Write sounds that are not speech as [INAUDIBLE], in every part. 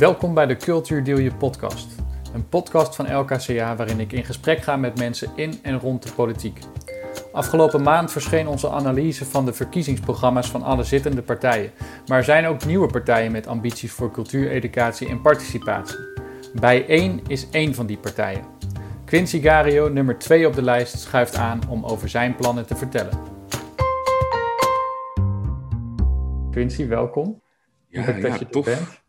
Welkom bij de Cultuur Deel Je podcast. Een podcast van LKCA waarin ik in gesprek ga met mensen in en rond de politiek. Afgelopen maand verscheen onze analyse van de verkiezingsprogramma's van alle zittende partijen. Maar er zijn ook nieuwe partijen met ambities voor cultuur, educatie en participatie. Bij één is één van die partijen. Quincy Gario, nummer 2 op de lijst, schuift aan om over zijn plannen te vertellen. Quincy, welkom. Ja, Leuk dat ja, je er tof. bent.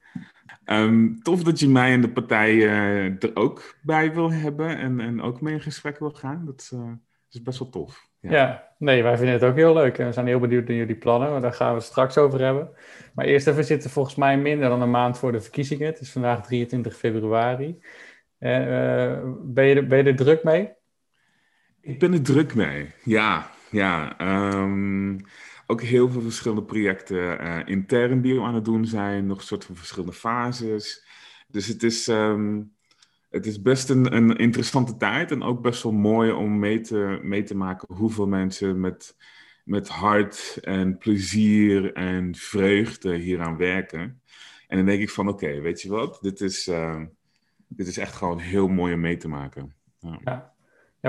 Ehm, tof dat je mij en de partij eh, er ook bij wil hebben en, en ook mee in gesprek wil gaan. Dat is, eh, is best wel tof. Ja. Ja. nee, wij vinden het ook heel leuk en we zijn heel benieuwd naar jullie plannen, maar daar gaan we het straks over hebben. Maar eerst even, zitten volgens mij minder dan een maand voor de verkiezingen. Het is vandaag 23 februari. En, eh, ben, je er, ben je er druk mee? Ik ben er druk mee. Ja, ja. Ehm, ook heel veel verschillende projecten eh, intern die we aan het doen zijn. Nog een soort van verschillende fases. Dus het is, ehm, het is best een, een interessante tijd. En ook best wel mooi om mee te, mee te maken hoeveel mensen met, met hart en plezier en vreugde hieraan werken. En dan denk ik van oké, weet je wat? Dit is, eh, dit is echt gewoon heel mooi om mee te maken. Ja.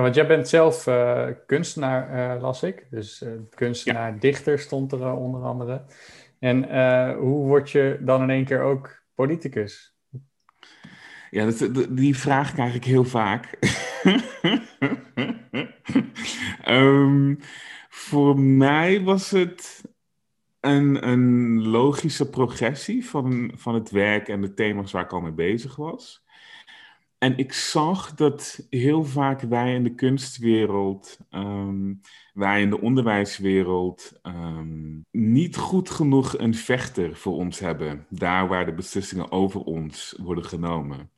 Want jij bent zelf eh, kunstenaar, eh, las ik. Dus eh, kunstenaar, dichter stond er onder andere. En hoe word je dan in één keer ook politicus? Ja, dat, dat- die vraag krijg ik heel vaak. [LAUGHS] Ehm, voor mij was het een, een logische progressie van, van het werk en de thema's waar ik al mee bezig was. En ik zag dat heel vaak wij in de kunstwereld, ehm, wij in de onderwijswereld, ehm, niet goed genoeg een vechter voor ons hebben, daar waar de beslissingen over ons worden genomen.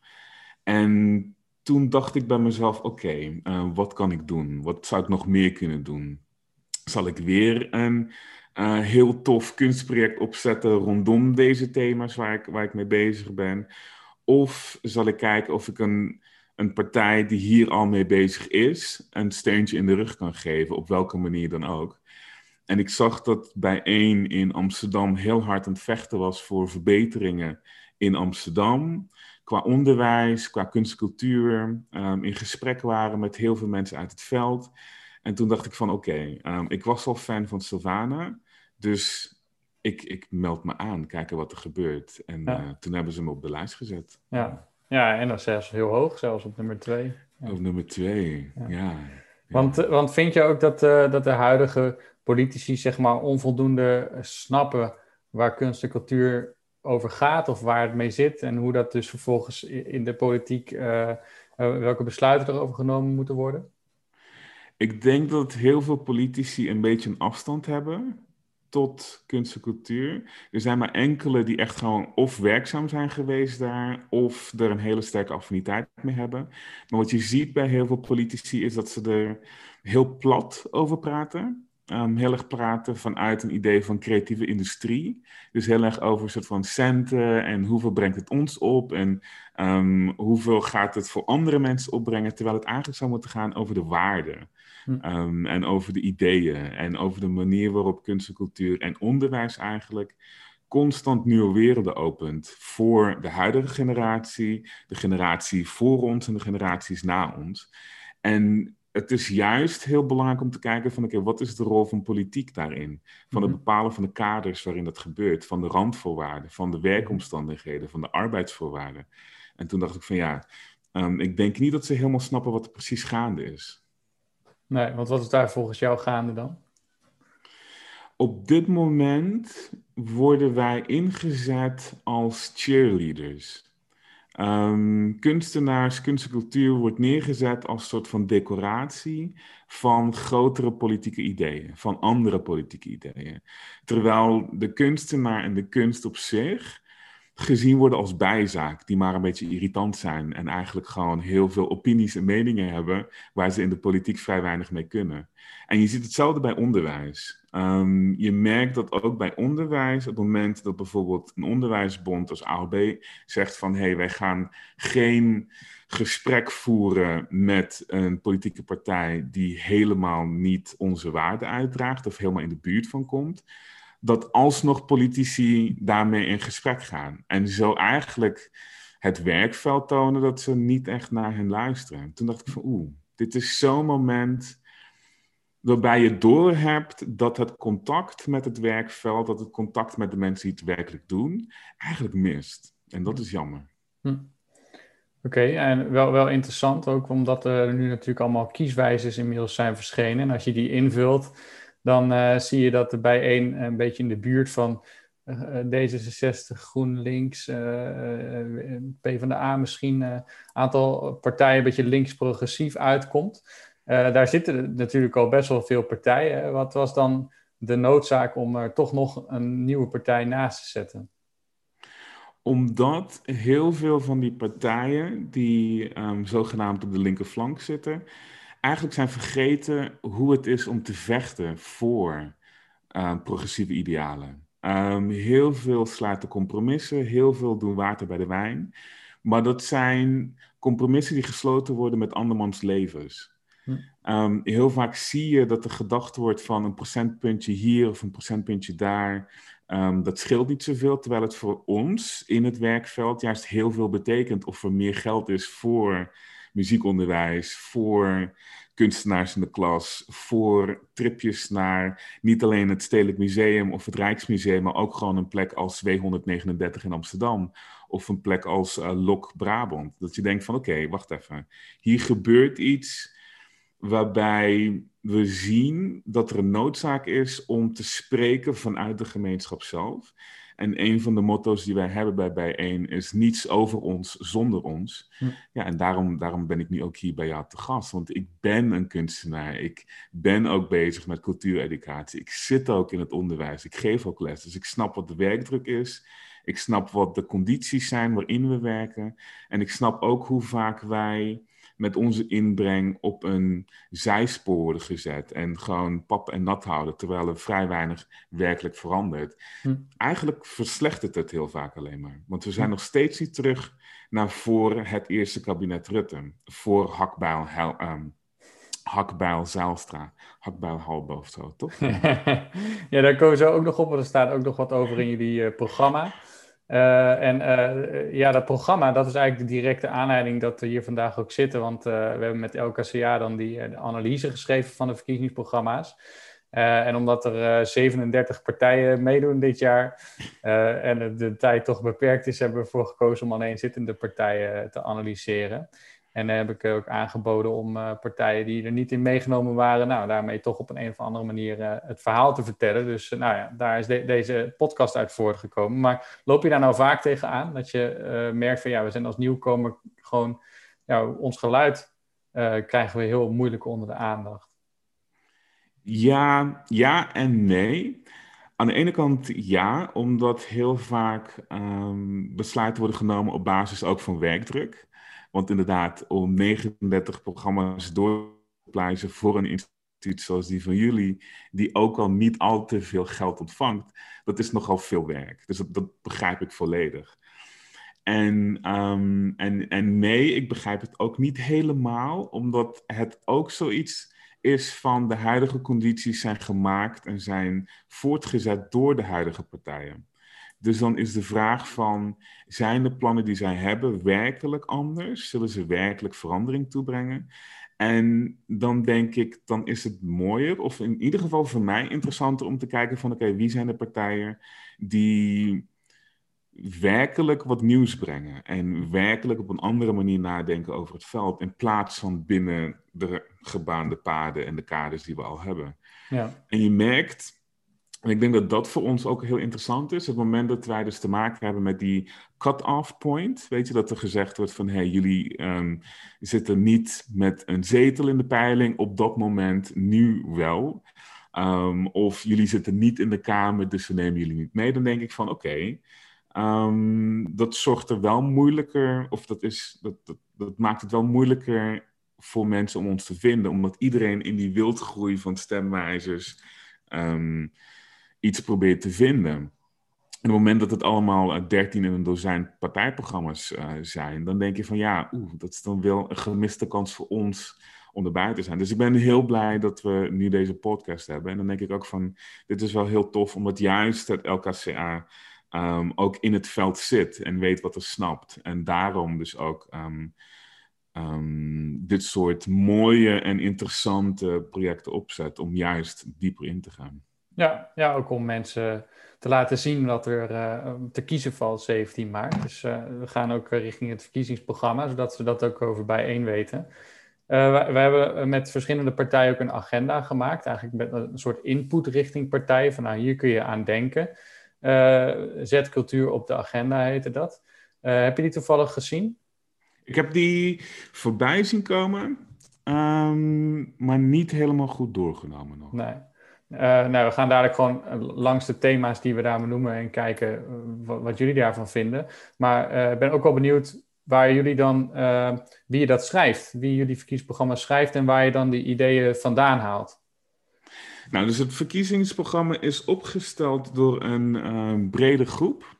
En toen dacht ik bij mezelf: oké, eh, wat kan ik doen? Wat zou ik nog meer kunnen doen? Zal ik weer een eh, heel tof kunstproject opzetten rondom deze thema's waar ik, waar ik mee bezig ben? Of zal ik kijken of ik een, een partij die hier al mee bezig is, een steuntje in de rug kan geven, op welke manier dan ook? En ik zag dat bij één in Amsterdam heel hard aan het vechten was voor verbeteringen in Amsterdam qua onderwijs, qua kunst en cultuur, ehm, in gesprek waren met heel veel mensen uit het veld. En toen dacht ik van oké, ehm, ik was al fan van Sylvana, dus ik, ik meld me aan, kijken wat er gebeurt. En Ja. eh, toen hebben ze me op de lijst gezet. Ja, ja en dan zelfs heel hoog, zelfs op nummer twee. Ja. Op nummer twee, Ja. Want, want vind je ook dat, eh, dat de huidige politici zeg maar onvoldoende snappen waar kunst en cultuur over gaat of waar het mee zit en hoe dat dus vervolgens in de politiek, eh, welke besluiten erover genomen moeten worden? Ik denk dat heel veel politici een beetje een afstand hebben tot kunst en cultuur. Er zijn maar enkele die echt gewoon of werkzaam zijn geweest daar, of er een hele sterke affiniteit mee hebben. Maar wat je ziet bij heel veel politici is dat ze er heel plat over praten. Ehm, heel erg praten vanuit een idee van creatieve industrie. Dus heel erg over een soort van centen en hoeveel brengt het ons op en ehm, hoeveel gaat het voor andere mensen opbrengen. Terwijl het eigenlijk zou moeten gaan over de waarden. Hm. Ehm, en over de ideeën en over de manier waarop kunst en cultuur en onderwijs eigenlijk constant nieuwe werelden opent voor de huidige generatie, de generatie voor ons en de generaties na ons. En het is juist heel belangrijk om te kijken van oké, wat is de rol van politiek daarin? Van het Mhm. bepalen van de kaders waarin dat gebeurt, van de randvoorwaarden, van de werkomstandigheden, van de arbeidsvoorwaarden. En toen dacht ik van ja, ehm, ik denk niet dat ze helemaal snappen wat er precies gaande is. Nee, want wat is daar volgens jou gaande dan? Op dit moment worden wij ingezet als cheerleaders. Ehm, kunstenaars, kunst en cultuur wordt neergezet als soort van decoratie van grotere politieke ideeën, van andere politieke ideeën. Terwijl de kunstenaar en de kunst op zich gezien worden als bijzaak, die maar een beetje irritant zijn en eigenlijk gewoon heel veel opinies en meningen hebben waar ze in de politiek vrij weinig mee kunnen. En je ziet hetzelfde bij onderwijs. Ehm, je merkt dat ook bij onderwijs, op het moment dat bijvoorbeeld een onderwijsbond als AOB zegt van hé, hey, wij gaan geen gesprek voeren met een politieke partij die helemaal niet onze waarden uitdraagt of helemaal in de buurt van komt, dat alsnog politici daarmee in gesprek gaan. En zo eigenlijk het werkveld tonen dat ze niet echt naar hen luisteren. Toen dacht ik van oeh, dit is zo'n moment waarbij je doorhebt dat het contact met het werkveld, dat het contact met de mensen die het werkelijk doen, eigenlijk mist. En dat is jammer. Hm. Oké, en wel, wel interessant ook omdat er nu natuurlijk allemaal kieswijzes inmiddels zijn verschenen. En als je die invult, dan uh, zie je dat er bij één een beetje in de buurt van uh, D66, GroenLinks, uh, PvdA misschien een aantal partijen een beetje links-progressief uitkomt. daar zitten natuurlijk al best wel veel partijen. Wat was dan de noodzaak om er toch nog een nieuwe partij naast te zetten? Omdat heel veel van die partijen die um, zogenaamd op de linkerflank zitten, eigenlijk zijn vergeten hoe het is om te vechten voor uh, progressieve idealen. Um, heel veel sluiten compromissen, heel veel doen water bij de wijn. Maar dat zijn compromissen die gesloten worden met andermans levens. Hm. Um, heel vaak zie je dat er gedacht wordt van een procentpuntje hier of een procentpuntje daar. Um, dat scheelt niet zoveel, terwijl het voor ons in het werkveld juist heel veel betekent of er meer geld is voor muziekonderwijs, voor kunstenaars in de klas, voor tripjes naar niet alleen het Stedelijk Museum of het Rijksmuseum, maar ook gewoon een plek als W139 in Amsterdam of een plek als uh, Lok Brabant. Dat je denkt van oké, wacht even, hier gebeurt iets waarbij we zien dat er een noodzaak is om te spreken vanuit de gemeenschap zelf. En een van de motto's die wij hebben bij Bijeen is niets over ons zonder ons. Hm. Ja, en daarom, daarom ben ik nu ook hier bij jou te gast. Want ik ben een kunstenaar. Ik ben ook bezig met cultuureducatie. Ik zit ook in het onderwijs. Ik geef ook les. Dus ik snap wat de werkdruk is. Ik snap wat de condities zijn waarin we werken. En ik snap ook hoe vaak wij met onze inbreng op een zijspoor worden gezet en gewoon pap en nat houden, terwijl er vrij weinig werkelijk verandert. Hm. Eigenlijk verslechtert het heel vaak alleen maar. Want we zijn hm. nog steeds niet terug naar voor het eerste kabinet Rutte, voor Hakbijl, Hel, um, Hakbijl Zijlstra, Hakbijl of zo, toch? [LAUGHS] ja, daar komen ze ook nog op, want er staat ook nog wat over in jullie uh, programma. Uh, en uh, ja, dat programma, dat is eigenlijk de directe aanleiding dat we hier vandaag ook zitten. Want uh, we hebben met LKCA dan die analyse geschreven van de verkiezingsprogramma's. en omdat er 37 partijen meedoen dit jaar en de tijd toch beperkt is, hebben we ervoor gekozen om alleen zittende partijen te analyseren. En dan heb ik ook aangeboden om uh, partijen die er niet in meegenomen waren, nou, daarmee toch op een, een of andere manier uh, het verhaal te vertellen. Dus uh, nou ja, daar is de deze podcast uit voortgekomen. Maar loop je daar nou vaak tegenaan dat je merkt van ja, we zijn als nieuwkomer gewoon, ja, ons geluid krijgen we heel moeilijk onder de aandacht? Ja, ja en nee. Aan de ene kant ja, omdat heel vaak um, besluiten worden genomen op basis ook van werkdruk. Want inderdaad, om 39 programma's door te pluizen voor een instituut zoals die van jullie, die ook al niet al te veel geld ontvangt, dat is nogal veel werk. Dus dat, begrijp ik volledig. En, um, en, en nee, ik begrijp het ook niet helemaal, omdat het ook zoiets is van de huidige condities zijn gemaakt en zijn voortgezet door de huidige partijen. Dus dan is de vraag van, zijn de plannen die zij hebben werkelijk anders? Zullen ze werkelijk verandering toebrengen? En dan denk ik, dan is het mooier, of in ieder geval voor mij interessanter om te kijken van, oké, wie zijn de partijen die werkelijk wat nieuws brengen en werkelijk op een andere manier nadenken over het veld in plaats van binnen de gebaande paden en de kaders die we al hebben. Ja. En je merkt en ik denk dat dat voor ons ook heel interessant is. Het moment dat wij dus te maken hebben met die cut-off point. Weet je, dat er gezegd wordt van... hé, hey, jullie um, zitten niet met een zetel in de peiling op dat moment, nu wel. Um, of jullie zitten niet in de Kamer, dus we nemen jullie niet mee. Dan denk ik van, oké, um, dat zorgt er wel moeilijker... of dat, is, dat, dat, maakt het wel moeilijker voor mensen om ons te vinden. Omdat iedereen in die wildgroei van stemwijzers... iets probeert te vinden. En op het moment dat het allemaal dertien in een dozijn partijprogramma's uh, zijn, dan denk je van ja, oeh, dat is dan wel een gemiste kans voor ons om erbij te zijn. Dus ik ben heel blij dat we nu deze podcast hebben. En dan denk ik ook van, dit is wel heel tof, omdat juist het LKCA ehm, ook in het veld zit en weet wat er snapt. En daarom dus ook ehm, ehm, dit soort mooie en interessante projecten opzet om juist dieper in te gaan. Ja, ja ook om mensen te laten zien wat er uh, te kiezen valt 17 maart. Dus uh, we gaan ook richting het verkiezingsprogramma, zodat ze dat ook over bijeen weten. Uh, we, hebben met verschillende partijen ook een agenda gemaakt, eigenlijk met een soort input richting partijen. Van nou, hier kun je aan denken. zet cultuur op de agenda heette dat. heb je die toevallig gezien? Ik heb die voorbij zien komen, um, maar niet helemaal goed doorgenomen nog. Nee. Uh, nou, we gaan dadelijk gewoon eh, langs de thema's die we daar benoemen en kijken eh, wat, jullie daarvan vinden. Maar ik ben ook wel benieuwd waar jullie dan, wie je dat schrijft, wie jullie verkiezingsprogramma schrijft en waar je dan die ideeën vandaan haalt. Nou, dus het verkiezingsprogramma is opgesteld door een brede groep.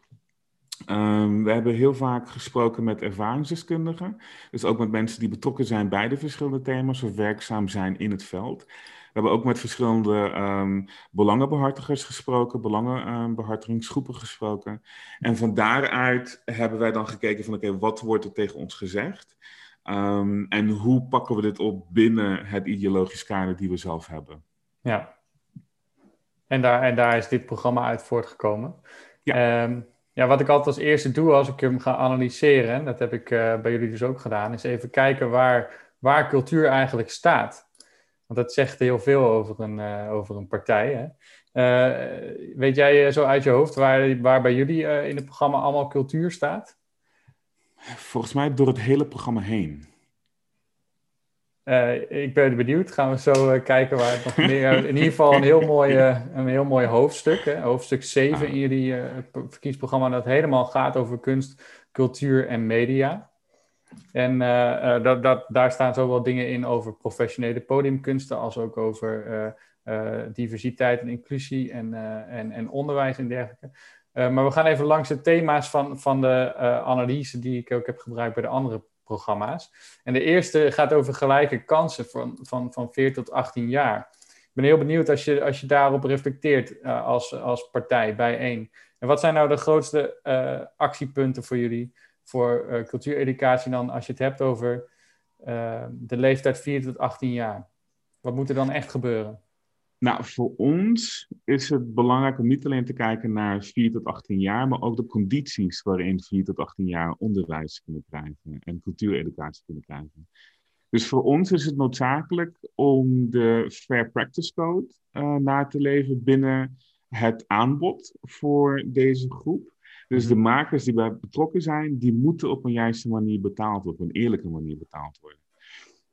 Um, we hebben heel vaak gesproken met ervaringsdeskundigen, dus ook met mensen die betrokken zijn bij de verschillende thema's of werkzaam zijn in het veld. We hebben ook met verschillende um, belangenbehartigers gesproken, belangenbehartigingsgroepen gesproken. En van daaruit hebben wij dan gekeken van oké, wat wordt er tegen ons gezegd? Um, en hoe pakken we dit op binnen het ideologisch kader die we zelf hebben? Ja, en daar, en daar is dit programma uit voortgekomen. Ja. Um, ja, wat ik altijd als eerste doe als ik hem ga analyseren, dat heb ik uh, bij jullie dus ook gedaan, is even kijken waar, waar cultuur eigenlijk staat. Want dat zegt heel veel over een, uh, over een partij. Hè? Uh, weet jij zo uit je hoofd waar, waar bij jullie in het programma allemaal cultuur staat? Volgens mij door het hele programma heen. Ik ben benieuwd. Gaan we zo kijken waar het nog [LAUGHS] meer... In ieder geval een heel mooi, een heel mooi hoofdstuk. Hè? Hoofdstuk 7 in jullie verkiezingsprogramma... dat helemaal gaat over kunst, cultuur en media. En dat, dat, daar staan zowel dingen in over professionele podiumkunsten... als ook over diversiteit en inclusie en, en, en onderwijs en dergelijke. maar we gaan even langs de thema's van, van de analyse... die ik ook heb gebruikt bij de andere programma's. En de eerste gaat over gelijke kansen van, van, van 4 tot 18 jaar. Ik ben heel benieuwd als je, als je daarop reflecteert als, als partij bij één. En wat zijn nou de grootste actiepunten voor jullie voor uh, cultuureducatie dan als je het hebt over de leeftijd 4 tot 18 jaar? Wat moet er dan echt gebeuren? Nou, voor ons is het belangrijk om niet alleen te kijken naar 4 tot 18 jaar, maar ook de condities waarin 4 tot 18 jaar onderwijs kunnen krijgen en cultuureducatie kunnen krijgen. Dus voor ons is het noodzakelijk om de Fair Practice Code uh, na te leven binnen het aanbod voor deze groep. Dus de mhm. makers die bij betrokken zijn, die moeten op een juiste manier betaald worden, op een eerlijke manier betaald worden.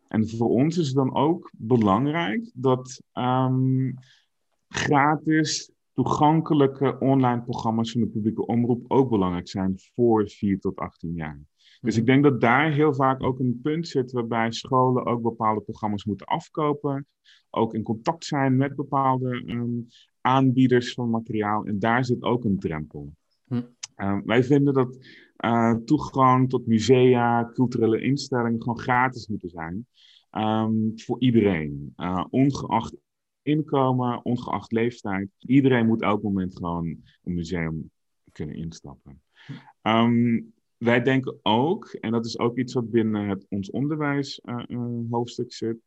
En voor ons is het dan ook belangrijk dat um, gratis toegankelijke online programma's van de publieke omroep ook belangrijk zijn voor 4 tot 18 jaar. Dus ik mhm. denk dat daar heel vaak ook een punt zit waarbij scholen ook bepaalde programma's moeten afkopen, ook in contact zijn met bepaalde um, aanbieders van materiaal. En daar zit ook een drempel. Hm. Uh, wij vinden dat uh, toegang tot musea, culturele instellingen gewoon gratis moeten zijn. Um, voor iedereen. Uh, ongeacht inkomen, ongeacht leeftijd. Iedereen moet elk moment gewoon een museum kunnen instappen. Um, wij denken ook, en dat is ook iets wat binnen het, ons onderwijs uh, hoofdstuk zit,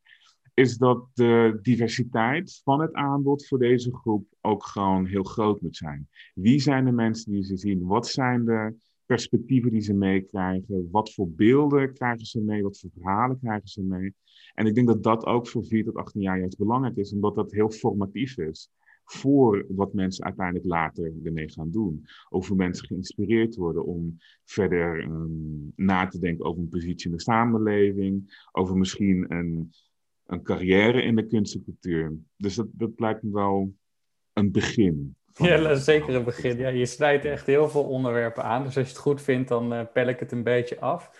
is dat de diversiteit van het aanbod voor deze groep ook gewoon heel groot moet zijn. Wie zijn de mensen die ze zien? Wat zijn de perspectieven die ze meekrijgen? Wat voor beelden krijgen ze mee? Wat voor verhalen krijgen ze mee? En ik denk dat dat ook voor 4 tot 18 jaar juist belangrijk is, omdat dat heel formatief is voor wat mensen uiteindelijk later ermee gaan doen. Hoe mensen geïnspireerd worden om verder um, na te denken over een positie in de samenleving, over misschien een, een carrière in de kunst en cultuur. Dus dat, dat lijkt me wel een begin. Ja, zeker een begin. Ja, je snijdt echt heel veel onderwerpen aan. Dus als je het goed vindt, dan uh, pel ik het een beetje af.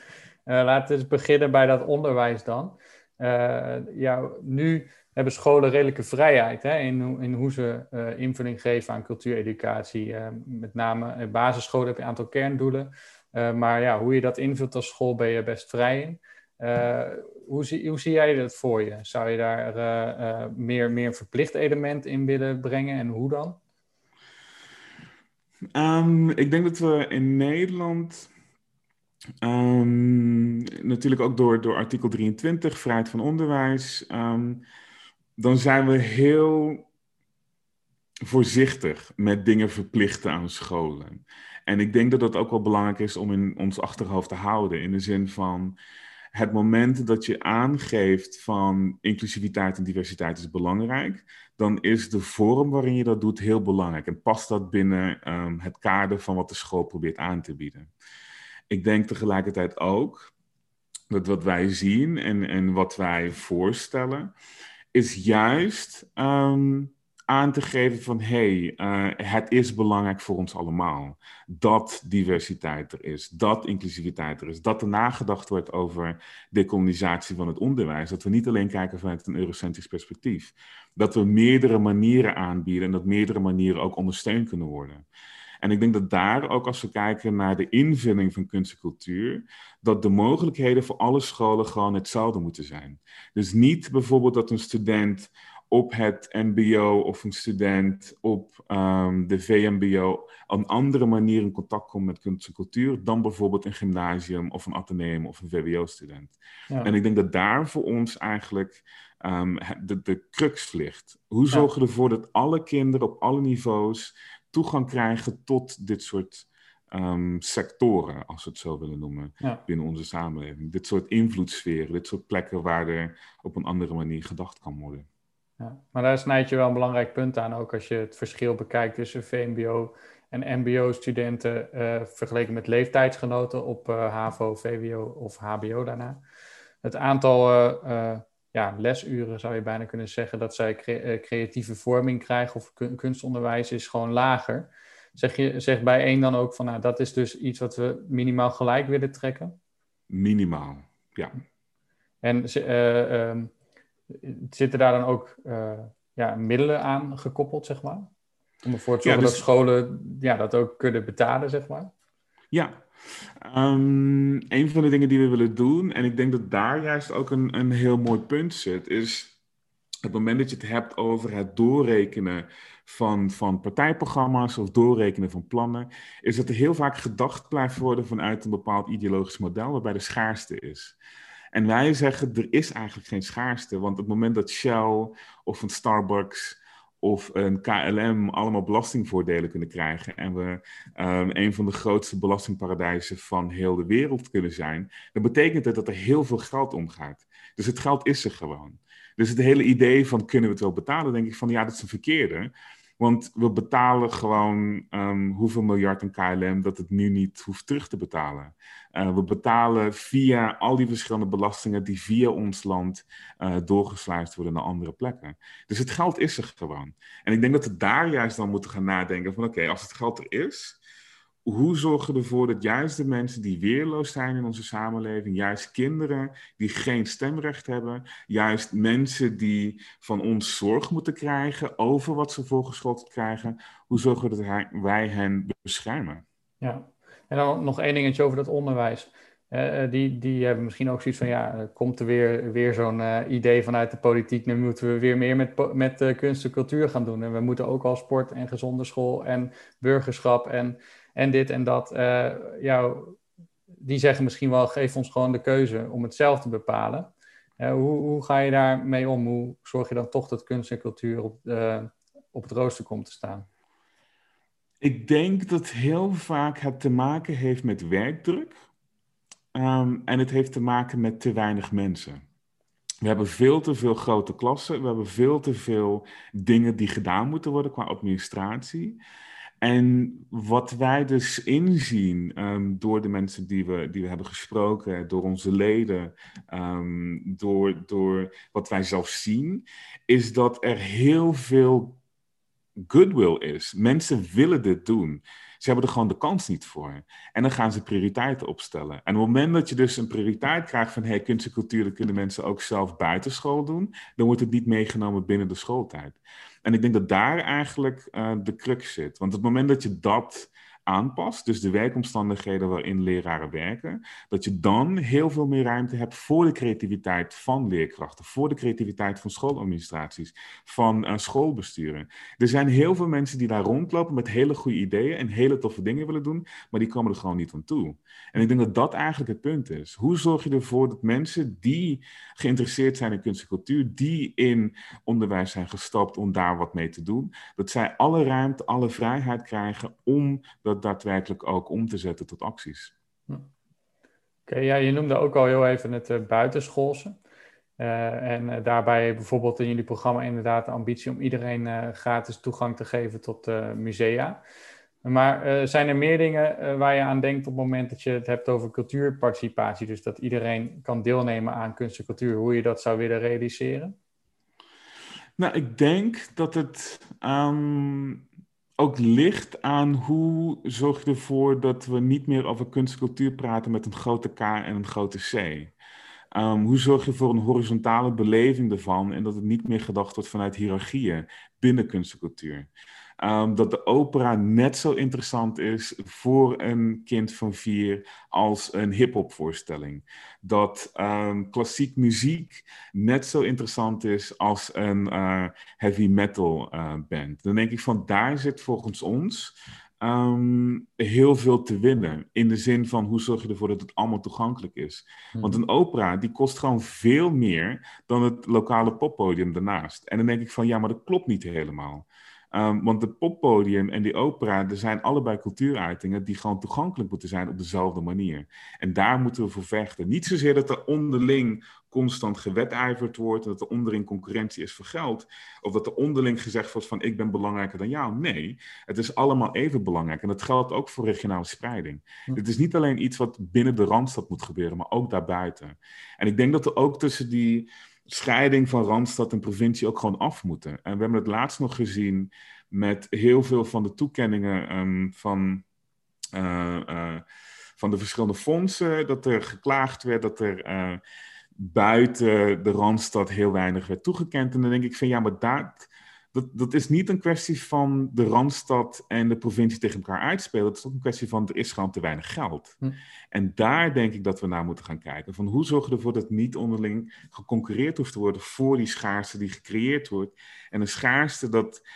Uh, laten we eens beginnen bij dat onderwijs dan. Uh, ja, nu hebben scholen redelijke vrijheid hè, in, in hoe ze invulling geven aan cultuureducatie. met name basisscholen heb je een aantal kerndoelen. maar ja, hoe je dat invult als school ben je best vrij in. Hoe, zie, hoe zie jij dat voor je? Zou je daar meer, meer een verplicht element in willen brengen en hoe dan? Um, ik denk dat we in Nederland um, natuurlijk ook door, door artikel 23, vrijheid van onderwijs, um, dan zijn we heel voorzichtig met dingen verplichten aan scholen. En ik denk dat dat ook wel belangrijk is om in ons achterhoofd te houden. In de zin van het moment dat je aangeeft van inclusiviteit en diversiteit is belangrijk, dan is de vorm waarin je dat doet heel belangrijk. En past dat binnen um, het kader van wat de school probeert aan te bieden. Ik denk tegelijkertijd ook dat wat wij zien en, en wat wij voorstellen, is juist um, aan te geven van hé, hey, uh, het is belangrijk voor ons allemaal dat diversiteit er is, dat inclusiviteit er is, dat er nagedacht wordt over decolonisatie van het onderwijs, dat we niet alleen kijken vanuit een eurocentrisch perspectief, dat we meerdere manieren aanbieden en dat meerdere manieren ook ondersteund kunnen worden. En ik denk dat daar ook als we kijken naar de invulling van kunst en cultuur, dat de mogelijkheden voor alle scholen gewoon hetzelfde moeten zijn. Dus niet bijvoorbeeld dat een student op het MBO of een student op um, de VMBO op een andere manier in contact komt met kunst en cultuur dan bijvoorbeeld een gymnasium of een ateneum of een VWO-student. En ik denk dat daar voor ons eigenlijk um, de, de crux ligt. Hoe zorgen we ervoor dat alle kinderen op alle niveaus toegang krijgen tot dit soort um, sectoren, als we het zo willen noemen, binnen onze samenleving. Dit soort invloedssferen, dit soort plekken waar er op een andere manier gedacht kan worden. Ja, maar daar snijd je wel een belangrijk punt aan, ook als je het verschil bekijkt tussen VMBO en MBO-studenten uh, vergeleken met leeftijdsgenoten op uh, HAVO, VWO of HBO daarna. Het aantal uh, ja, lesuren zou je bijna kunnen zeggen dat zij creatieve vorming krijgen of kunstonderwijs is gewoon lager. Zeg, je, zeg bij één dan ook van nou, dat is dus iets wat we minimaal gelijk willen trekken? Minimaal, ja. En um, zitten daar dan ook uh, ja, middelen aan gekoppeld, zeg maar? Om ervoor te zorgen ja, dus... dat scholen ja, dat ook kunnen betalen, zeg maar? Ja, um, een van de dingen die we willen doen, en ik denk dat daar juist ook een, een heel mooi punt zit, is het moment dat je het hebt over het doorrekenen van, van partijprogramma's of doorrekenen van plannen, is dat er heel vaak gedacht blijft worden vanuit een bepaald ideologisch model waarbij de schaarste is. En wij zeggen, er is eigenlijk geen schaarste. Want op het moment dat Shell of een Starbucks of een KLM allemaal belastingvoordelen kunnen krijgen en we um, een van de grootste belastingparadijzen van heel de wereld kunnen zijn, dan betekent dat dat er heel veel geld omgaat. Dus het geld is er gewoon. Dus het hele idee van kunnen we het wel betalen, denk ik van ja, dat is een verkeerde. Want we betalen gewoon um, hoeveel miljard een KLM dat het nu niet hoeft terug te betalen. Uh, we betalen via al die verschillende belastingen die via ons land uh, doorgesluist worden naar andere plekken. Dus het geld is er gewoon. En ik denk dat we daar juist dan moeten gaan nadenken van oké, als het geld er is, hoe zorgen we ervoor dat juist de mensen die weerloos zijn in onze samenleving, juist kinderen die geen stemrecht hebben, juist mensen die van ons zorg moeten krijgen over wat ze voorgeschoteld krijgen, hoe zorgen we dat wij hen beschermen? Ja, en dan nog één dingetje over dat onderwijs. Uh, die, die hebben misschien ook zoiets van, ja, komt er weer, weer zo'n uh, idee vanuit de politiek, nu moeten we weer meer met, met kunst en cultuur gaan doen. En we moeten ook al sport en gezonde school en burgerschap en en dit en dat. Jou, die zeggen misschien wel, geef ons gewoon de keuze om het zelf te bepalen. Uh, hoe, hoe, ga je daarmee om? Hoe zorg je dan toch dat kunst en cultuur op, uh, op het rooster komt te staan? Ik denk dat heel vaak het te maken heeft met werkdruk. Um, en het heeft te maken met te weinig mensen. We hebben veel te veel grote klassen. We hebben veel te veel dingen die gedaan moeten worden qua administratie. En wat wij dus inzien um, door de mensen die we, die we hebben gesproken, door onze leden, um, door, door wat wij zelf zien, is dat er heel veel goodwill is. Mensen willen dit doen. Ze hebben er gewoon de kans niet voor. En dan gaan ze prioriteiten opstellen. En op het moment dat je dus een prioriteit krijgt van hey, kunst en cultuur, dat kunnen mensen ook zelf buitenschool doen, dan wordt het niet meegenomen binnen de schooltijd. En ik denk dat daar eigenlijk uh, de crux zit. Want op het moment dat je dat aanpast, dus de werkomstandigheden waarin leraren werken, dat je dan heel veel meer ruimte hebt voor de creativiteit van leerkrachten, voor de creativiteit van schooladministraties, van uh, schoolbesturen. Er zijn heel veel mensen die daar rondlopen met hele goede ideeën en hele toffe dingen willen doen, maar die komen er gewoon niet aan toe. En ik denk dat dat eigenlijk het punt is. Hoe zorg je ervoor dat mensen die geïnteresseerd zijn in kunst en cultuur, die in onderwijs zijn gestapt om daar wat mee te doen, dat zij alle ruimte, alle vrijheid krijgen om dat daadwerkelijk ook om te zetten tot acties. Oké, ja, je noemde ook al heel even het uh, buitenschoolse. Uh, en uh, daarbij bijvoorbeeld in jullie programma inderdaad de ambitie om iedereen gratis toegang te geven tot musea. Maar zijn er meer dingen waar je aan denkt op het moment dat je het hebt over cultuurparticipatie? Dus dat iedereen kan deelnemen aan kunst en cultuur, hoe je dat zou willen realiseren? Nou, ik denk dat het um, ook ligt aan hoe zorg je ervoor dat we niet meer over kunst en cultuur praten met een grote K en een grote C. Um, hoe zorg je voor een horizontale beleving ervan en dat het niet meer gedacht wordt vanuit hiërarchieën binnen kunst en cultuur? Um, dat de opera net zo interessant is voor een kind van vier als een hip-hop voorstelling. Dat um, klassiek muziek net zo interessant is als een uh, heavy metal uh, band. Dan denk ik van daar zit volgens ons um, heel veel te winnen. In de zin van hoe zorg je ervoor dat het allemaal toegankelijk is. Want mhm. een opera die kost gewoon veel meer dan het lokale poppodium daarnaast. En dan denk ik van ja, maar dat klopt niet helemaal. Um, want het poppodium en die opera, er zijn allebei cultuuruitingen die gewoon toegankelijk moeten zijn op dezelfde manier. En daar moeten we voor vechten. Niet zozeer dat er onderling constant gewetijverd wordt, dat er onderling concurrentie is voor geld, of dat er onderling gezegd wordt van ik ben belangrijker dan jou. Nee, het is allemaal even belangrijk. En dat geldt ook voor regionale spreiding. Het is niet alleen iets wat binnen de Randstad moet gebeuren, maar ook daarbuiten. En ik denk dat er ook tussen die scheiding van Randstad en provincie ook gewoon af moeten. En we hebben het laatst nog gezien met heel veel van de toekenningen ehm, van, uh, uh, van de verschillende fondsen, dat er geklaagd werd dat er uh, buiten de Randstad heel weinig werd toegekend. En dan denk ik van ja, maar daar dat, dat is niet een kwestie van de Randstad en de provincie tegen elkaar uitspelen. Het is ook een kwestie van er is gewoon te weinig geld. Hm. En daar denk ik dat we naar moeten gaan kijken. Van hoe zorgen we ervoor dat niet onderling geconcurreerd hoeft te worden voor die schaarste die gecreëerd wordt. En een schaarste dat,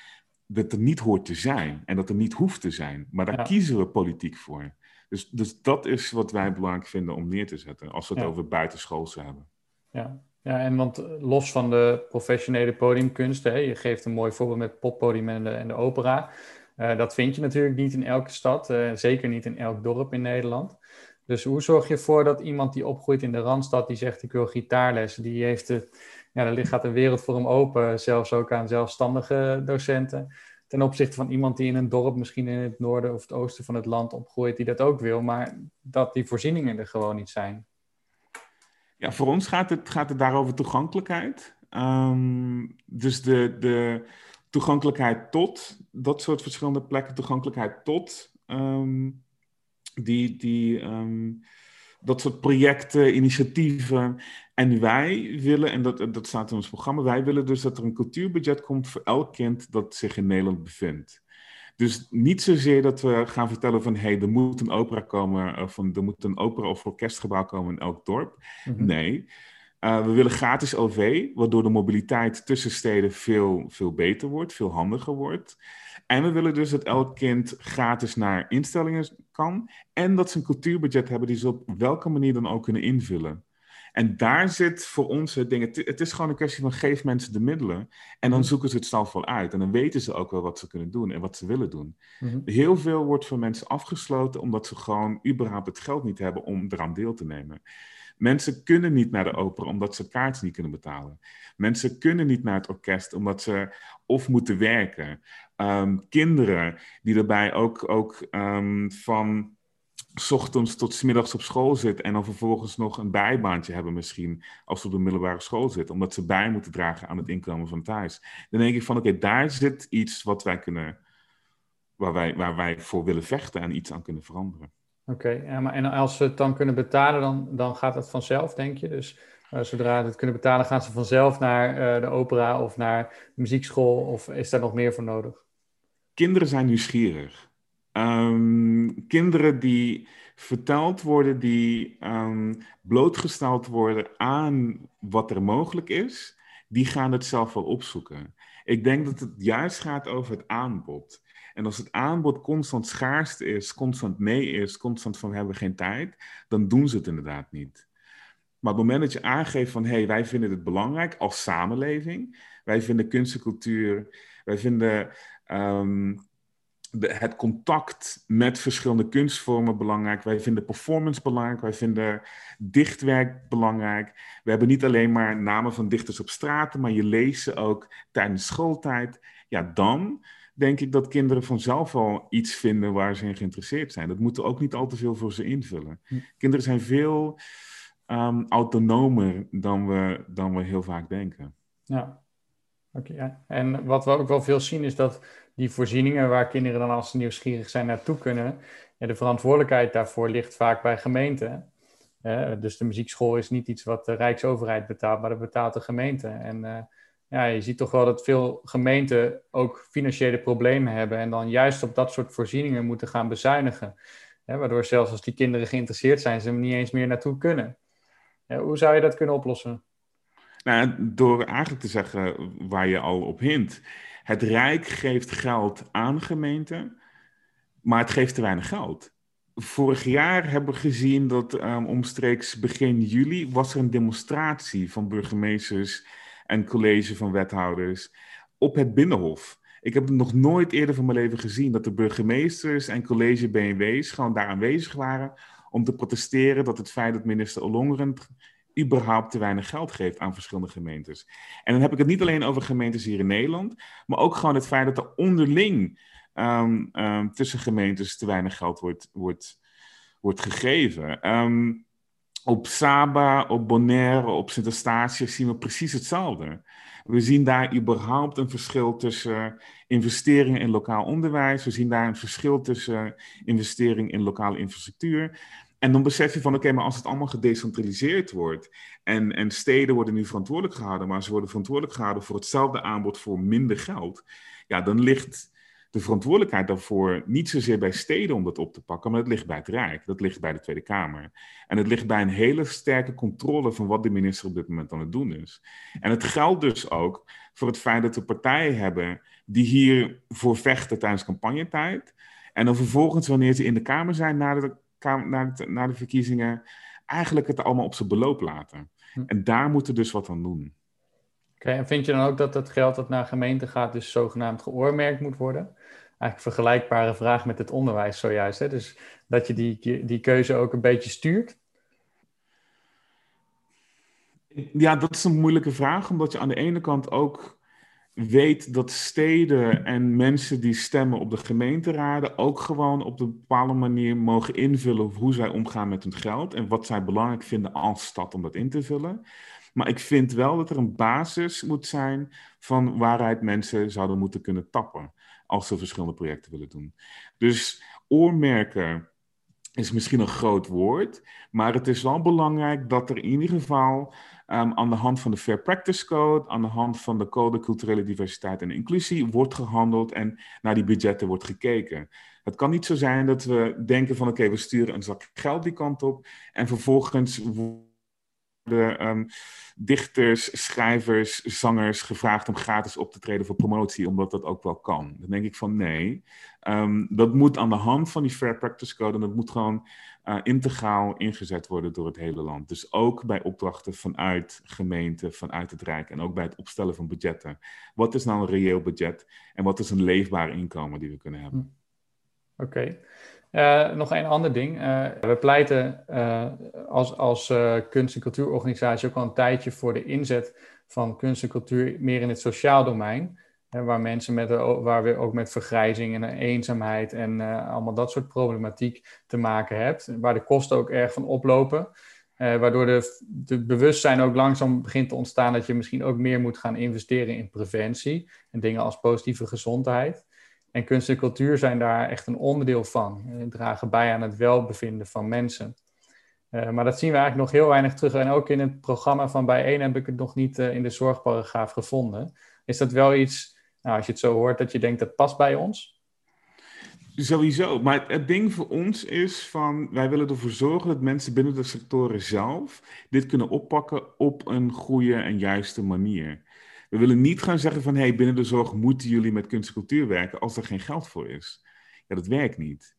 dat er niet hoort te zijn en dat er niet hoeft te zijn. Maar daar kiezen we politiek voor. Dus, dus dat is wat wij belangrijk vinden om neer te zetten als we het ja. over buitenschoolse hebben. Ja, ja, en want los van de professionele podiumkunsten, hè, je geeft een mooi voorbeeld met poppodium en de, de opera. Uh, dat vind je natuurlijk niet in elke stad, uh, zeker niet in elk dorp in Nederland. Dus hoe zorg je ervoor dat iemand die opgroeit in de Randstad, die zegt ik wil gitaarles, die heeft de, ja, er gaat een wereld voor hem open, zelfs ook aan zelfstandige docenten. Ten opzichte van iemand die in een dorp, misschien in het noorden of het oosten van het land opgroeit, die dat ook wil, maar dat die voorzieningen er gewoon niet zijn. Ja, voor ons gaat het, gaat het daarover toegankelijkheid. Um, dus de, de toegankelijkheid tot dat soort verschillende plekken, toegankelijkheid tot um, die, die, um, dat soort projecten, initiatieven. En wij willen, en dat, dat staat in ons programma, wij willen dus dat er een cultuurbudget komt voor elk kind dat zich in Nederland bevindt. Dus niet zozeer dat we gaan vertellen van hé, hey, er moet een opera komen, of er moet een opera of orkestgebouw komen in elk dorp. Mhm. Nee. Uh, we willen gratis OV, waardoor de mobiliteit tussen steden veel, veel beter wordt, veel handiger wordt. En we willen dus dat elk kind gratis naar instellingen kan en dat ze een cultuurbudget hebben die ze op welke manier dan ook kunnen invullen. En daar zit voor ons het ding. Het, is gewoon een kwestie van geef mensen de middelen. En dan mhm. zoeken ze het zelf wel uit. En dan weten ze ook wel wat ze kunnen doen en wat ze willen doen. Mhm. Heel veel wordt voor mensen afgesloten omdat ze gewoon überhaupt het geld niet hebben om eraan deel te nemen. Mensen kunnen niet naar de opera omdat ze kaarten niet kunnen betalen. Mensen kunnen niet naar het orkest omdat ze of moeten werken. Um, kinderen die daarbij ook, ook um, van s ochtends tot s middags op school zit en dan vervolgens nog een bijbaantje hebben misschien als ze op de middelbare school zitten, omdat ze bij moeten dragen aan het inkomen van thuis. Dan denk ik van oké, daar zit iets wat wij kunnen, waar wij, waar wij voor willen vechten en iets aan kunnen veranderen. Oké, maar en als ze het dan kunnen betalen, dan, dan gaat het vanzelf, denk je? Dus uh, zodra ze het kunnen betalen, gaan ze vanzelf naar uh, de opera of naar de muziekschool, of is daar nog meer voor nodig? Kinderen zijn nieuwsgierig. Ehm, kinderen die verteld worden, die um, blootgesteld worden aan wat er mogelijk is, die gaan het zelf wel opzoeken. Ik denk dat het juist gaat over het aanbod. En als het aanbod constant schaarste is, constant nee is, constant van we hebben geen tijd, dan doen ze het inderdaad niet. Maar op het moment dat je aangeeft van hé, hey, wij vinden het belangrijk als samenleving, wij vinden kunst en cultuur, wij vinden het contact met verschillende kunstvormen belangrijk. Wij vinden performance belangrijk. Wij vinden dichtwerk belangrijk. We hebben niet alleen maar namen van dichters op straten, maar je leest ze ook tijdens schooltijd. Ja, dan denk ik dat kinderen vanzelf al iets vinden waar ze in geïnteresseerd zijn. Dat moeten ook niet al te veel voor ze invullen. Hm. Kinderen zijn veel um, autonomer dan we, dan we heel vaak denken. Ja, oké. ja. En wat we ook wel veel zien is dat die voorzieningen waar kinderen dan als ze nieuwsgierig zijn naartoe kunnen, ja, de verantwoordelijkheid daarvoor ligt vaak bij gemeenten. dus de muziekschool is niet iets wat de Rijksoverheid betaalt, maar dat betaalt de gemeente. En uh, ja, je ziet toch wel dat veel gemeenten ook financiële problemen hebben en dan juist op dat soort voorzieningen moeten gaan bezuinigen. waardoor zelfs als die kinderen geïnteresseerd zijn, ze er niet eens meer naartoe kunnen. hoe zou je dat kunnen oplossen? Nou, door eigenlijk te zeggen waar je al op hint. Het Rijk geeft geld aan gemeenten, maar het geeft te weinig geld. Vorig jaar hebben we gezien dat um, omstreeks begin juli was er een demonstratie van burgemeesters en college van wethouders op het Binnenhof. Ik heb nog nooit eerder van mijn leven gezien dat de burgemeesters en college BNW's gewoon daar aanwezig waren om te protesteren dat het feit dat minister Ollongren überhaupt te weinig geld geeft aan verschillende gemeentes. En dan heb ik het niet alleen over gemeentes hier in Nederland, maar ook gewoon het feit dat er onderling ehm, ehm, tussen gemeentes te weinig geld wordt, wordt, wordt gegeven. Ehm, op Saba, op Bonaire, op Sint-Eustatius zien we precies hetzelfde. We zien daar überhaupt een verschil tussen investeringen in lokaal onderwijs. We zien daar een verschil tussen investering in lokale infrastructuur. En dan besef je van, oké, maar als het allemaal gedecentraliseerd wordt en, en steden worden nu verantwoordelijk gehouden, maar ze worden verantwoordelijk gehouden voor hetzelfde aanbod voor minder geld, ja, dan ligt de verantwoordelijkheid daarvoor niet zozeer bij steden om dat op te pakken, maar het ligt bij het Rijk, dat ligt bij de Tweede Kamer. En het ligt bij een hele sterke controle van wat de minister op dit moment aan het doen is. En het geldt dus ook voor het feit dat we partijen hebben die hiervoor vechten tijdens campagnetijd. En dan vervolgens, wanneer ze in de Kamer zijn, na de na de, na de verkiezingen eigenlijk het allemaal op zijn beloop laten. Hm. En daar moeten we dus wat aan doen. Oké, en vind je dan ook dat het geld dat naar gemeente gaat dus zogenaamd geoormerkt moet worden? Eigenlijk vergelijkbare vraag met het onderwijs zojuist. Hè? Dus dat je die, die keuze ook een beetje stuurt? Ja, dat is een moeilijke vraag, omdat je aan de ene kant ook weet dat steden en mensen die stemmen op de gemeenteraden ook gewoon op een bepaalde manier mogen invullen hoe zij omgaan met hun geld en wat zij belangrijk vinden als stad om dat in te vullen. Maar ik vind wel dat er een basis moet zijn van waaruit mensen zouden moeten kunnen tappen als ze verschillende projecten willen doen. Dus oormerken is misschien een groot woord, maar het is wel belangrijk dat er in ieder geval um, aan de hand van de Fair Practice Code, aan de hand van de Code Culturele Diversiteit en Inclusie wordt gehandeld en naar die budgetten wordt gekeken. Het kan niet zo zijn dat we denken van oké, we sturen een zak geld die kant op en vervolgens worden um, dichters, schrijvers, zangers gevraagd om gratis op te treden voor promotie, omdat dat ook wel kan. Dan denk ik van nee, um, dat moet aan de hand van die Fair Practice Code en dat moet gewoon uh, integraal ingezet worden door het hele land. Dus ook bij opdrachten vanuit gemeenten, vanuit het Rijk en ook bij het opstellen van budgetten. Wat is nou een reëel budget en wat is een leefbaar inkomen die we kunnen hebben? Hm. Oké. Uh, nog een ander ding. Uh, we pleiten als, als kunst- en cultuurorganisatie ook al een tijdje voor de inzet van kunst en cultuur meer in het sociaal domein waar mensen met, waar we ook met vergrijzing en eenzaamheid en allemaal dat soort problematiek te maken hebt. Waar de kosten ook erg van oplopen. Waardoor de, de bewustzijn ook langzaam begint te ontstaan dat je misschien ook meer moet gaan investeren in preventie. En dingen als positieve gezondheid. En kunst en cultuur zijn daar echt een onderdeel van. En dragen bij aan het welbevinden van mensen. Uh, maar dat zien we eigenlijk nog heel weinig terug. En ook in het programma van Bijeen heb ik het nog niet in de zorgparagraaf gevonden. Is dat wel iets nou, als je het zo hoort, dat je denkt dat past bij ons? Sowieso. Maar het ding voor ons is van, wij willen ervoor zorgen dat mensen binnen de sectoren zelf dit kunnen oppakken op een goede en juiste manier. We willen niet gaan zeggen van, hey, binnen de zorg moeten jullie met kunst en cultuur werken als er geen geld voor is. Ja, dat werkt niet.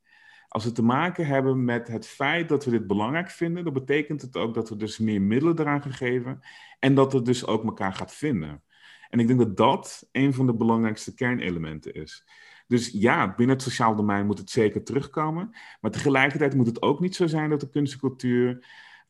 Als we te maken hebben met het feit dat we dit belangrijk vinden, dan betekent het ook dat we dus meer middelen eraan gaan geven en dat het dus ook elkaar gaat vinden. En ik denk dat dat een van de belangrijkste kernelementen is. Dus ja, binnen het sociaal domein moet het zeker terugkomen. Maar tegelijkertijd moet het ook niet zo zijn dat de kunst en cultuur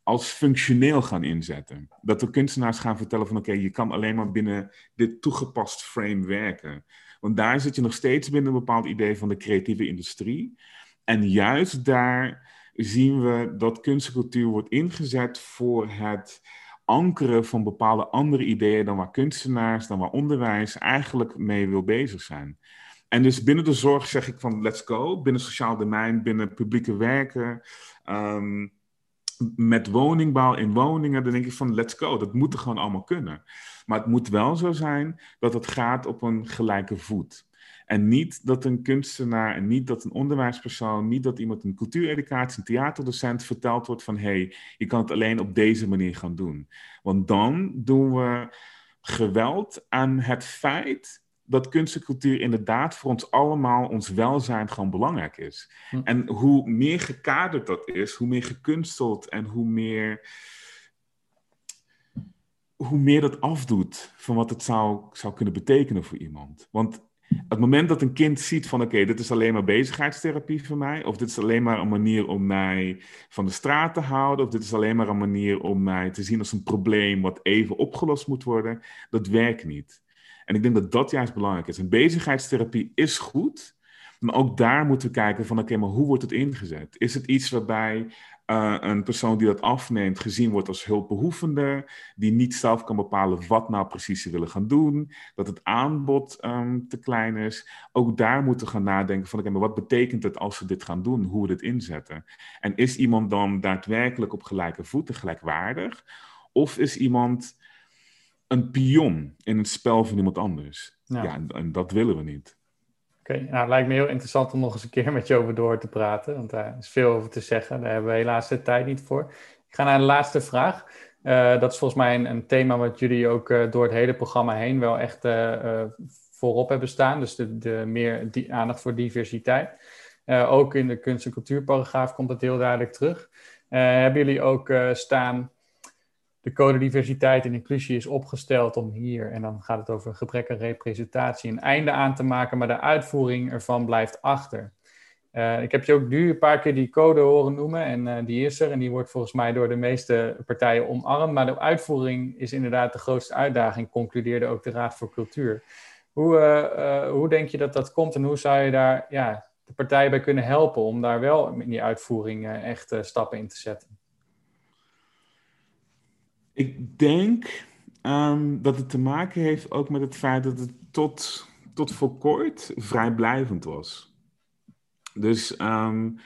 als functioneel gaan inzetten. Dat de kunstenaars gaan vertellen van oké, je kan alleen maar binnen dit toegepast frame werken. Want daar zit je nog steeds binnen een bepaald idee van de creatieve industrie. En juist daar zien we dat kunst en cultuur wordt ingezet voor het ankeren van bepaalde andere ideeën dan waar kunstenaars, dan waar onderwijs eigenlijk mee wil bezig zijn. En dus binnen de zorg zeg ik van let's go, binnen sociaal domein, binnen publieke werken, ehm, met woningbouw in woningen, dan denk ik van let's go, dat moet er gewoon allemaal kunnen. Maar het moet wel zo zijn dat het gaat op een gelijke voet. En niet dat een kunstenaar en niet dat een onderwijspersoon, niet dat iemand een cultuureducatie, een theaterdocent verteld wordt van hé, hey, je kan het alleen op deze manier gaan doen. Want dan doen we geweld aan het feit dat kunst en cultuur inderdaad voor ons allemaal, ons welzijn gewoon belangrijk is. Hm. En hoe meer gekaderd dat is, hoe meer gekunsteld en hoe meer, hoe meer dat afdoet van wat het zou, zou kunnen betekenen voor iemand. Want het moment dat een kind ziet van oké, dit is alleen maar bezigheidstherapie voor mij, of dit is alleen maar een manier om mij van de straat te houden, of dit is alleen maar een manier om mij te zien als een probleem wat even opgelost moet worden, dat werkt niet. En ik denk dat dat juist belangrijk is. En bezigheidstherapie is goed, maar ook daar moeten we kijken van oké, maar hoe wordt het ingezet? Is het iets waarbij uh, een persoon die dat afneemt gezien wordt als hulpbehoevende, die niet zelf kan bepalen wat nou precies ze willen gaan doen, dat het aanbod um, te klein is. Ook daar moeten we gaan nadenken van oké, maar wat betekent het als we dit gaan doen, hoe we dit inzetten? En is iemand dan daadwerkelijk op gelijke voeten, gelijkwaardig? Of is iemand een pion in het spel van iemand anders? Ja, ja en dat willen we niet. Oké, nou het lijkt me heel interessant om nog eens een keer met je over door te praten, want daar is veel over te zeggen. Daar hebben we helaas de tijd niet voor. Ik ga naar de laatste vraag. Uh, dat is volgens mij een, een, thema wat jullie ook uh, door het hele programma heen wel echt uh, voorop hebben staan. Dus de, de meer die aandacht voor diversiteit. ook in de kunst- en cultuurparagraaf komt dat heel duidelijk terug. hebben jullie ook staan de code diversiteit en inclusie is opgesteld om hier, en dan gaat het over gebrek aan representatie, een einde aan te maken, maar de uitvoering ervan blijft achter. Uh, ik heb je ook nu een paar keer die code horen noemen en uh, die is er en die wordt volgens mij door de meeste partijen omarmd, maar de uitvoering is inderdaad de grootste uitdaging, concludeerde ook de Raad voor Cultuur. Hoe, uh, hoe denk je dat dat komt en hoe zou je daar ja, de partijen bij kunnen helpen om daar wel in die uitvoering echt stappen in te zetten? Ik denk um, dat het te maken heeft ook met het feit dat het tot, tot voor kort vrijblijvend was. Dus um,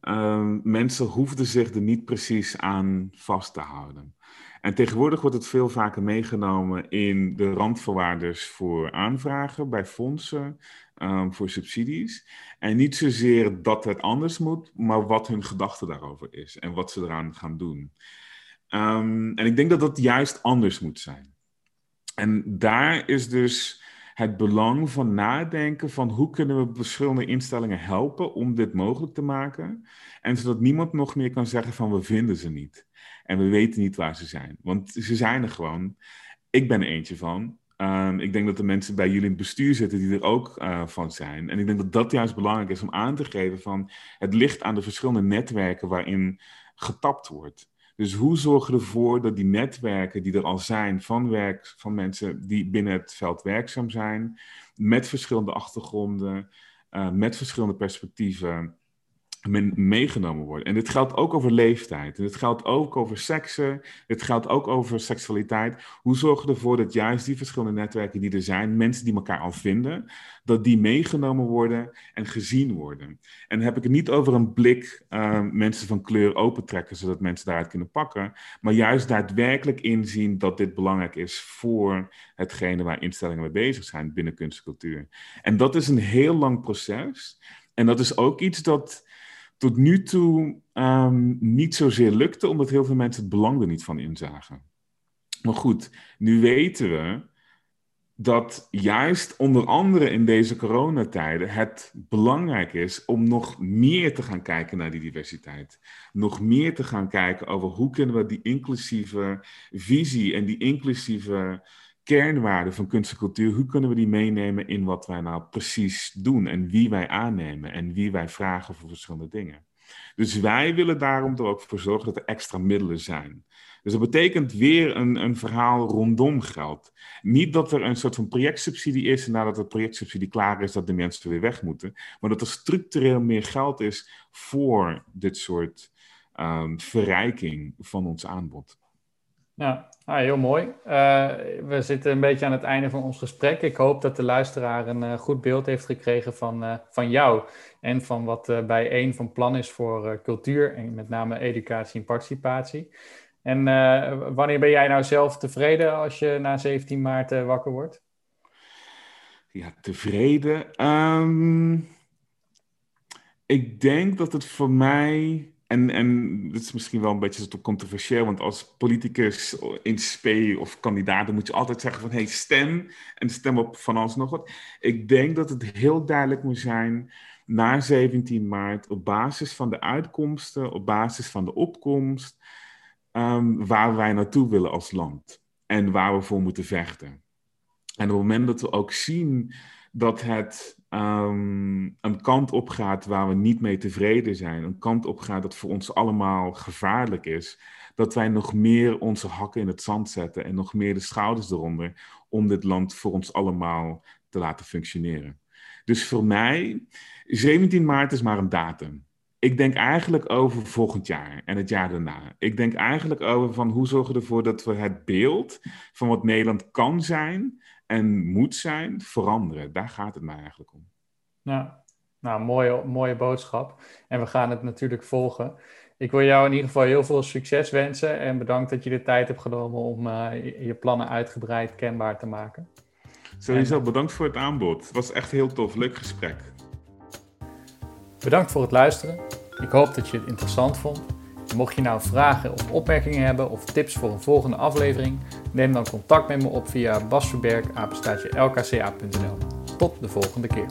um, mensen hoefden zich er niet precies aan vast te houden. En tegenwoordig wordt het veel vaker meegenomen in de randvoorwaarders voor aanvragen bij fondsen, voor subsidies. En niet zozeer dat het anders moet, maar wat hun gedachte daarover is en wat ze eraan gaan doen. Um, en ik denk dat dat juist anders moet zijn. En daar is dus het belang van nadenken van hoe kunnen we verschillende instellingen helpen om dit mogelijk te maken. En zodat niemand nog meer kan zeggen van we vinden ze niet. En we weten niet waar ze zijn. Want ze zijn er gewoon. Ik ben eentje van. Um, ik denk dat de mensen bij jullie in het bestuur zitten die er ook uh, van zijn. En ik denk dat dat juist belangrijk is om aan te geven van het ligt aan de verschillende netwerken waarin getapt wordt. Dus hoe zorgen we ervoor dat die netwerken die er al zijn van, werk, van mensen die binnen het veld werkzaam zijn, met verschillende achtergronden, uh, met verschillende perspectieven, meegenomen worden. En dit geldt ook over leeftijd. En dit geldt ook over seksen. Dit geldt ook over seksualiteit. Hoe zorgen we ervoor dat juist die verschillende netwerken die er zijn, mensen die elkaar al vinden, dat die meegenomen worden en gezien worden. En heb ik het niet over een blik uh, mensen van kleur opentrekken, zodat mensen daaruit kunnen pakken, maar juist daadwerkelijk inzien dat dit belangrijk is voor hetgene waar instellingen mee bezig zijn binnen kunst en cultuur. En dat is een heel lang proces. En dat is ook iets dat tot nu toe um, niet zozeer lukte, omdat heel veel mensen het belang er niet van inzagen. Maar goed, nu weten we dat juist onder andere in deze coronatijden het belangrijk is om nog meer te gaan kijken naar die diversiteit. Nog meer te gaan kijken over hoe kunnen we die inclusieve visie en die inclusieve kernwaarden van kunst en cultuur, hoe kunnen we die meenemen in wat wij nou precies doen en wie wij aannemen en wie wij vragen voor verschillende dingen. Dus wij willen daarom er ook voor zorgen dat er extra middelen zijn. Dus dat betekent weer een, een verhaal rondom geld. Niet dat er een soort van projectsubsidie is en nadat de projectsubsidie klaar is, dat de mensen weer weg moeten. Maar dat er structureel meer geld is voor dit soort um, verrijking van ons aanbod. Ja, ah, heel mooi. Uh, we zitten een beetje aan het einde van ons gesprek. Ik hoop dat de luisteraar een uh, goed beeld heeft gekregen van, uh, van jou en van wat bij één van plan is voor cultuur en met name educatie en participatie. En wanneer ben jij nou zelf tevreden als je na 17 maart wakker wordt? Ja, tevreden. Um, ik denk dat het voor mij en, en dat is misschien wel een beetje controversieel, want als politicus in spe of kandidaat, moet je altijd zeggen van, hey, stem en stem op van alles nog wat. Ik denk dat het heel duidelijk moet zijn na 17 maart, op basis van de uitkomsten, op basis van de opkomst, um, waar wij naartoe willen als land en waar we voor moeten vechten. En op het moment dat we ook zien dat het um, een kant op gaat waar we niet mee tevreden zijn, een kant op gaat dat voor ons allemaal gevaarlijk is, dat wij nog meer onze hakken in het zand zetten en nog meer de schouders eronder om dit land voor ons allemaal te laten functioneren. Dus voor mij, 17 maart is maar een datum. Ik denk eigenlijk over volgend jaar en het jaar daarna. Ik denk eigenlijk over van hoe zorgen we ervoor dat we het beeld van wat Nederland kan zijn, en moet zijn veranderen. Daar gaat het mij eigenlijk om. Ja, nou, mooie, mooie boodschap. En we gaan het natuurlijk volgen. Ik wil jou in ieder geval heel veel succes wensen en bedankt dat je de tijd hebt genomen om uh, je plannen uitgebreid kenbaar te maken. Sowieso, bedankt voor het aanbod. Het was echt heel tof, leuk gesprek. Bedankt voor het luisteren. Ik hoop dat je het interessant vond. Mocht je nou vragen of opmerkingen hebben of tips voor een volgende aflevering, neem dan contact met me op via basverberg.lkca.nl. Tot de volgende keer.